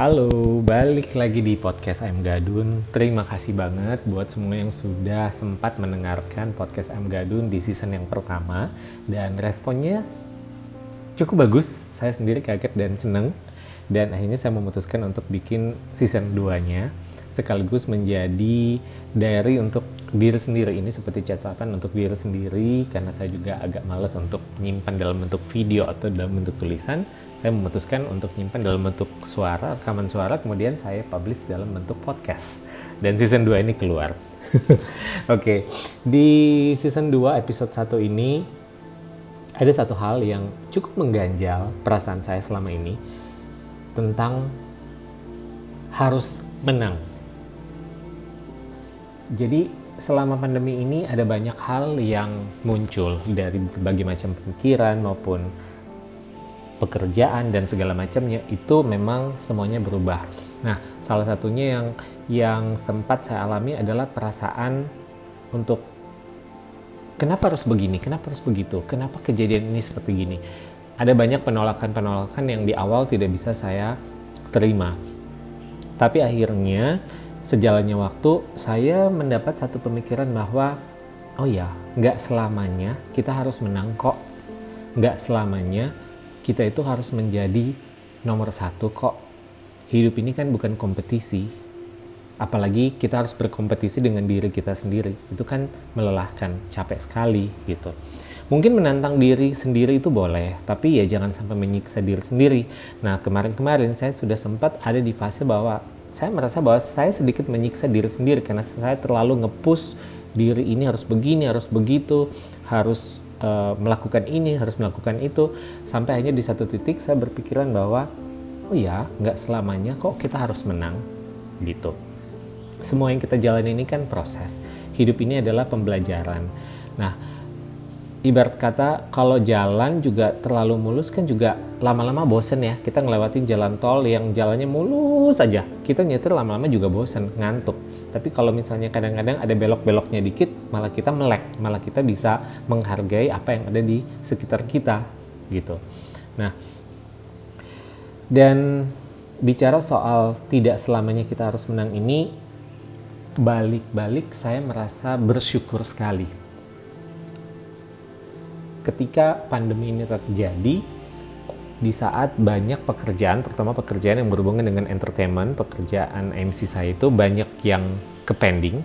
Halo, balik lagi di podcast I'm Gadun. Terima kasih banget buat semua yang sudah sempat mendengarkan podcast I'm Gadun di season yang pertama dan responnya cukup bagus. Saya sendiri kaget dan seneng dan akhirnya saya memutuskan untuk bikin season 2-nya sekaligus menjadi diary untuk diri sendiri ini seperti catatan untuk diri sendiri karena saya juga agak males untuk menyimpan dalam bentuk video atau dalam bentuk tulisan saya memutuskan untuk nyimpan dalam bentuk suara, rekaman suara, kemudian saya publish dalam bentuk podcast. Dan season 2 ini keluar. Oke, okay. di season 2 episode 1 ini ada satu hal yang cukup mengganjal perasaan saya selama ini tentang harus menang. Jadi selama pandemi ini ada banyak hal yang muncul dari berbagai macam pemikiran maupun pekerjaan dan segala macamnya itu memang semuanya berubah. Nah, salah satunya yang yang sempat saya alami adalah perasaan untuk kenapa harus begini, kenapa harus begitu, kenapa kejadian ini seperti gini. Ada banyak penolakan-penolakan yang di awal tidak bisa saya terima. Tapi akhirnya sejalannya waktu saya mendapat satu pemikiran bahwa oh ya, nggak selamanya kita harus menang kok. Nggak selamanya kita itu harus menjadi nomor satu kok. Hidup ini kan bukan kompetisi. Apalagi kita harus berkompetisi dengan diri kita sendiri. Itu kan melelahkan, capek sekali gitu. Mungkin menantang diri sendiri itu boleh, tapi ya jangan sampai menyiksa diri sendiri. Nah, kemarin-kemarin saya sudah sempat ada di fase bahwa saya merasa bahwa saya sedikit menyiksa diri sendiri karena saya terlalu ngepush diri ini harus begini, harus begitu, harus uh, melakukan ini harus melakukan itu. Sampai akhirnya di satu titik saya berpikiran bahwa oh ya nggak selamanya kok kita harus menang gitu. Semua yang kita jalani ini kan proses. Hidup ini adalah pembelajaran. Nah ibarat kata kalau jalan juga terlalu mulus kan juga lama-lama bosen ya kita ngelewatin jalan tol yang jalannya mulus saja kita nyetir lama-lama juga bosen ngantuk tapi kalau misalnya kadang-kadang ada belok-beloknya dikit, malah kita melek, malah kita bisa menghargai apa yang ada di sekitar kita gitu. Nah, dan bicara soal tidak selamanya kita harus menang ini, balik-balik saya merasa bersyukur sekali. Ketika pandemi ini terjadi, di saat banyak pekerjaan, terutama pekerjaan yang berhubungan dengan entertainment, pekerjaan MC saya itu banyak yang ke pending,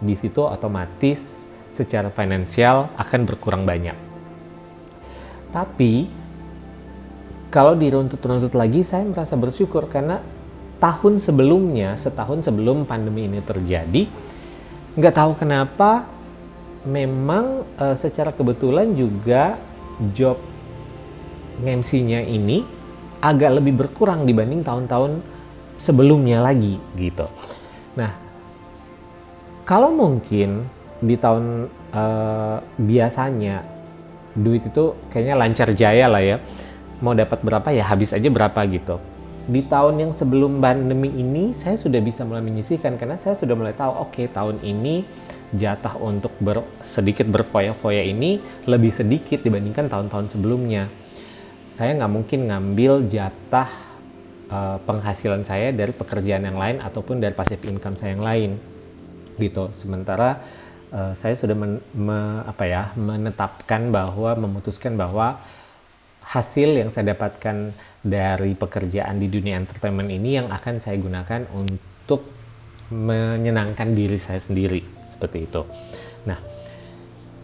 di situ otomatis secara finansial akan berkurang banyak. Tapi kalau diruntut-runtut lagi, saya merasa bersyukur karena tahun sebelumnya, setahun sebelum pandemi ini terjadi, nggak tahu kenapa, memang e, secara kebetulan juga job MC-nya ini agak lebih berkurang dibanding tahun-tahun sebelumnya lagi gitu. Nah, kalau mungkin di tahun uh, biasanya duit itu kayaknya lancar jaya lah ya. Mau dapat berapa ya habis aja berapa gitu. Di tahun yang sebelum pandemi ini saya sudah bisa mulai menyisihkan karena saya sudah mulai tahu oke okay, tahun ini jatah untuk ber, sedikit berfoya-foya ini lebih sedikit dibandingkan tahun-tahun sebelumnya. Saya nggak mungkin ngambil jatah uh, penghasilan saya dari pekerjaan yang lain ataupun dari passive income saya yang lain gitu. Sementara uh, saya sudah men, me, apa ya menetapkan bahwa memutuskan bahwa hasil yang saya dapatkan dari pekerjaan di dunia entertainment ini yang akan saya gunakan untuk menyenangkan diri saya sendiri seperti itu. Nah,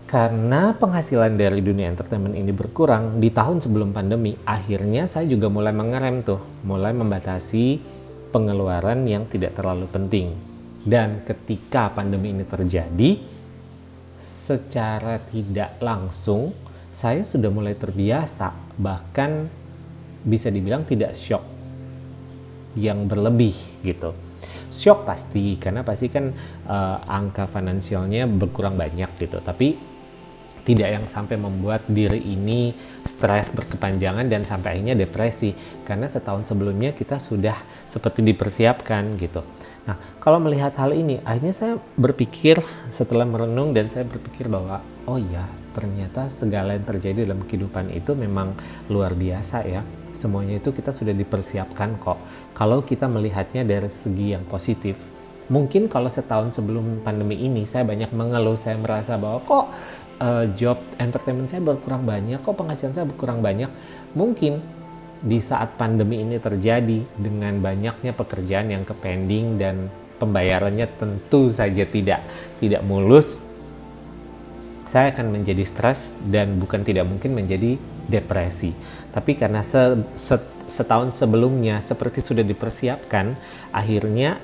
karena penghasilan dari dunia entertainment ini berkurang di tahun sebelum pandemi, akhirnya saya juga mulai mengerem tuh, mulai membatasi pengeluaran yang tidak terlalu penting. Dan ketika pandemi ini terjadi, secara tidak langsung saya sudah mulai terbiasa, bahkan bisa dibilang tidak shock yang berlebih gitu. Shock pasti, karena pasti kan uh, angka finansialnya berkurang banyak gitu. Tapi tidak yang sampai membuat diri ini stres berkepanjangan dan sampai akhirnya depresi karena setahun sebelumnya kita sudah seperti dipersiapkan gitu. Nah, kalau melihat hal ini, akhirnya saya berpikir setelah merenung dan saya berpikir bahwa oh ya, ternyata segala yang terjadi dalam kehidupan itu memang luar biasa ya. Semuanya itu kita sudah dipersiapkan kok. Kalau kita melihatnya dari segi yang positif mungkin kalau setahun sebelum pandemi ini saya banyak mengeluh saya merasa bahwa kok uh, job entertainment saya berkurang banyak kok penghasilan saya berkurang banyak mungkin di saat pandemi ini terjadi dengan banyaknya pekerjaan yang kepending dan pembayarannya tentu saja tidak tidak mulus saya akan menjadi stres dan bukan tidak mungkin menjadi depresi. Tapi karena se, se, setahun sebelumnya seperti sudah dipersiapkan, akhirnya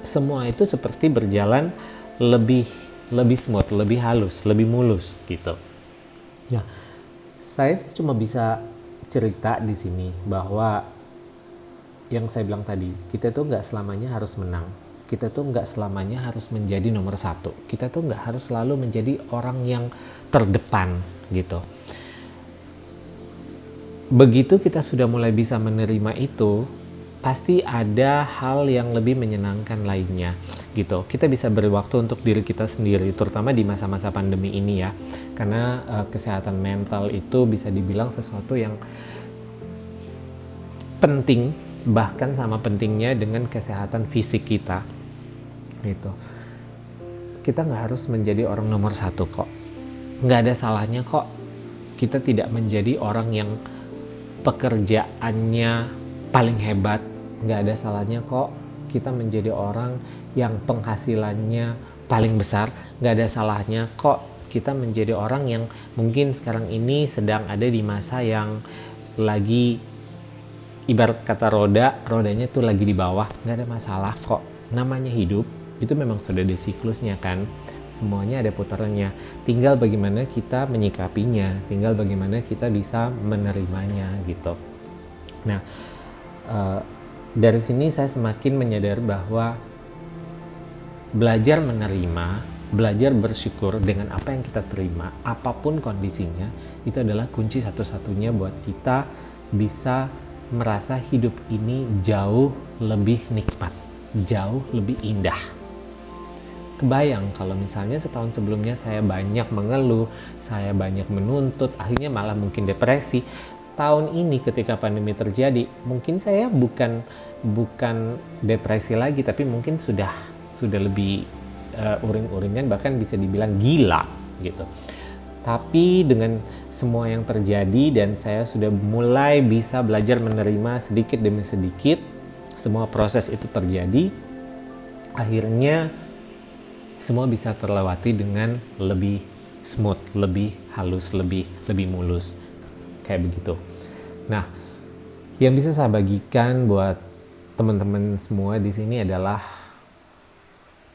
semua itu seperti berjalan lebih lebih smooth, lebih halus, lebih mulus gitu. Ya, saya cuma bisa cerita di sini bahwa yang saya bilang tadi, kita tuh nggak selamanya harus menang kita tuh nggak selamanya harus menjadi nomor satu. Kita tuh nggak harus selalu menjadi orang yang terdepan gitu. Begitu kita sudah mulai bisa menerima itu, pasti ada hal yang lebih menyenangkan lainnya gitu. Kita bisa beri waktu untuk diri kita sendiri, terutama di masa-masa pandemi ini ya, karena uh, kesehatan mental itu bisa dibilang sesuatu yang penting bahkan sama pentingnya dengan kesehatan fisik kita gitu. Kita nggak harus menjadi orang nomor satu kok. Nggak ada salahnya kok kita tidak menjadi orang yang pekerjaannya paling hebat. Nggak ada salahnya kok kita menjadi orang yang penghasilannya paling besar. Nggak ada salahnya kok kita menjadi orang yang mungkin sekarang ini sedang ada di masa yang lagi ibarat kata roda rodanya tuh lagi di bawah. Nggak ada masalah kok. Namanya hidup itu memang sudah ada siklusnya kan. Semuanya ada putarannya. Tinggal bagaimana kita menyikapinya. Tinggal bagaimana kita bisa menerimanya gitu. Nah uh, dari sini saya semakin menyadari bahwa belajar menerima belajar bersyukur dengan apa yang kita terima apa pun kondisinya itu adalah kunci satu-satunya buat kita bisa merasa hidup ini jauh lebih nikmat jauh lebih indah kebayang kalau misalnya setahun sebelumnya saya banyak mengeluh, saya banyak menuntut, akhirnya malah mungkin depresi. Tahun ini ketika pandemi terjadi, mungkin saya bukan bukan depresi lagi, tapi mungkin sudah sudah lebih uh, uring-uringan, bahkan bisa dibilang gila gitu. Tapi dengan semua yang terjadi dan saya sudah mulai bisa belajar menerima sedikit demi sedikit semua proses itu terjadi, akhirnya semua bisa terlewati dengan lebih smooth, lebih halus, lebih lebih mulus. Kayak begitu. Nah, yang bisa saya bagikan buat teman-teman semua di sini adalah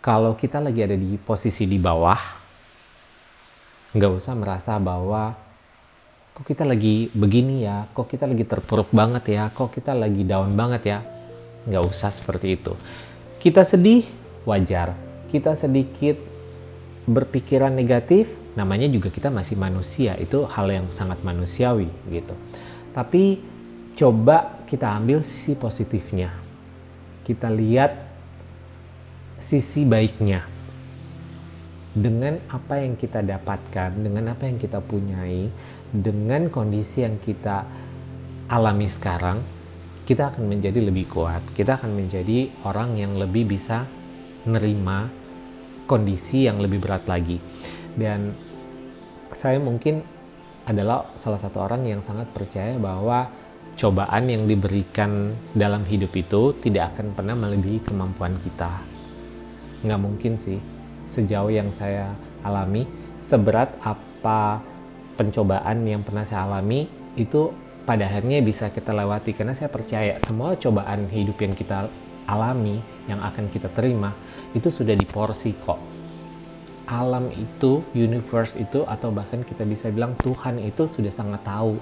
kalau kita lagi ada di posisi di bawah, nggak usah merasa bahwa kok kita lagi begini ya, kok kita lagi terpuruk banget ya, kok kita lagi down banget ya. Nggak usah seperti itu. Kita sedih, wajar kita sedikit berpikiran negatif, namanya juga kita masih manusia, itu hal yang sangat manusiawi gitu. Tapi coba kita ambil sisi positifnya. Kita lihat sisi baiknya. Dengan apa yang kita dapatkan, dengan apa yang kita punyai, dengan kondisi yang kita alami sekarang, kita akan menjadi lebih kuat. Kita akan menjadi orang yang lebih bisa nerima kondisi yang lebih berat lagi. Dan saya mungkin adalah salah satu orang yang sangat percaya bahwa cobaan yang diberikan dalam hidup itu tidak akan pernah melebihi kemampuan kita. Nggak mungkin sih, sejauh yang saya alami, seberat apa pencobaan yang pernah saya alami, itu pada akhirnya bisa kita lewati. Karena saya percaya semua cobaan hidup yang kita alami, yang akan kita terima, itu sudah diporsi kok. Alam itu, universe itu, atau bahkan kita bisa bilang Tuhan itu sudah sangat tahu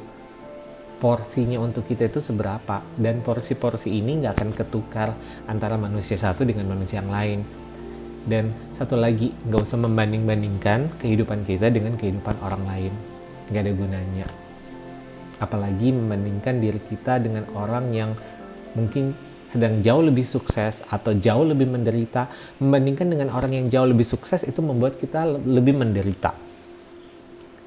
porsinya untuk kita itu seberapa. Dan porsi-porsi ini nggak akan ketukar antara manusia satu dengan manusia yang lain. Dan satu lagi, nggak usah membanding-bandingkan kehidupan kita dengan kehidupan orang lain. Nggak ada gunanya. Apalagi membandingkan diri kita dengan orang yang mungkin sedang jauh lebih sukses atau jauh lebih menderita membandingkan dengan orang yang jauh lebih sukses itu membuat kita lebih menderita.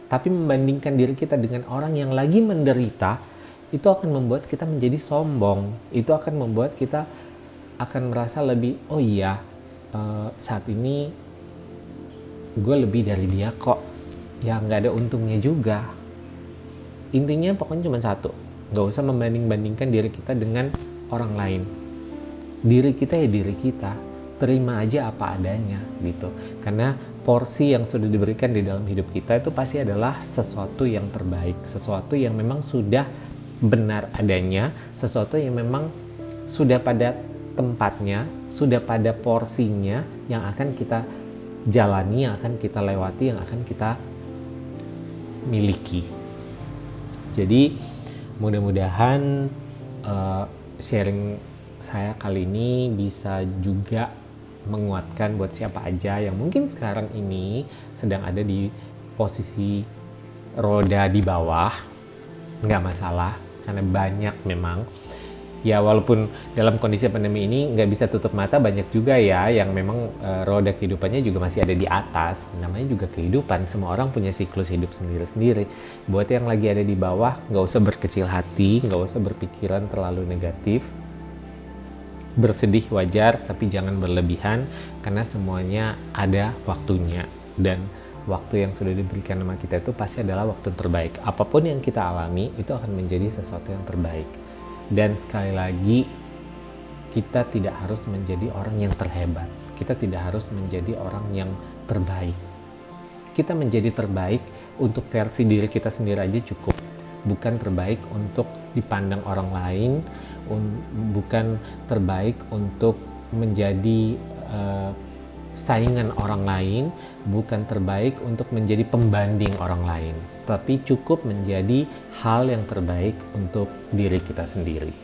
Tapi membandingkan diri kita dengan orang yang lagi menderita itu akan membuat kita menjadi sombong. Itu akan membuat kita akan merasa lebih, oh iya, uh, saat ini gue lebih dari dia kok. Ya nggak ada untungnya juga. Intinya pokoknya cuma satu, nggak usah membanding-bandingkan diri kita dengan orang lain. Diri kita ya diri kita, terima aja apa adanya gitu. Karena porsi yang sudah diberikan di dalam hidup kita itu pasti adalah sesuatu yang terbaik, sesuatu yang memang sudah benar adanya, sesuatu yang memang sudah pada tempatnya, sudah pada porsinya yang akan kita jalani, yang akan kita lewati, yang akan kita miliki. Jadi mudah-mudahan uh, sharing saya kali ini bisa juga menguatkan buat siapa aja yang mungkin sekarang ini sedang ada di posisi roda di bawah. Nggak masalah karena banyak memang ya walaupun dalam kondisi pandemi ini nggak bisa tutup mata banyak juga ya yang memang e, roda kehidupannya juga masih ada di atas. Namanya juga kehidupan semua orang punya siklus hidup sendiri-sendiri. Buat yang lagi ada di bawah nggak usah berkecil hati nggak usah berpikiran terlalu negatif. Bersedih wajar tapi jangan berlebihan karena semuanya ada waktunya. Dan waktu yang sudah diberikan sama kita itu pasti adalah waktu terbaik. Apa pun yang kita alami itu akan menjadi sesuatu yang terbaik dan sekali lagi kita tidak harus menjadi orang yang terhebat. Kita tidak harus menjadi orang yang terbaik. Kita menjadi terbaik untuk versi diri kita sendiri aja cukup. Bukan terbaik untuk dipandang orang lain bukan terbaik untuk menjadi uh, saingan orang lain, bukan terbaik untuk menjadi pembanding orang lain, tapi cukup menjadi hal yang terbaik untuk diri kita sendiri.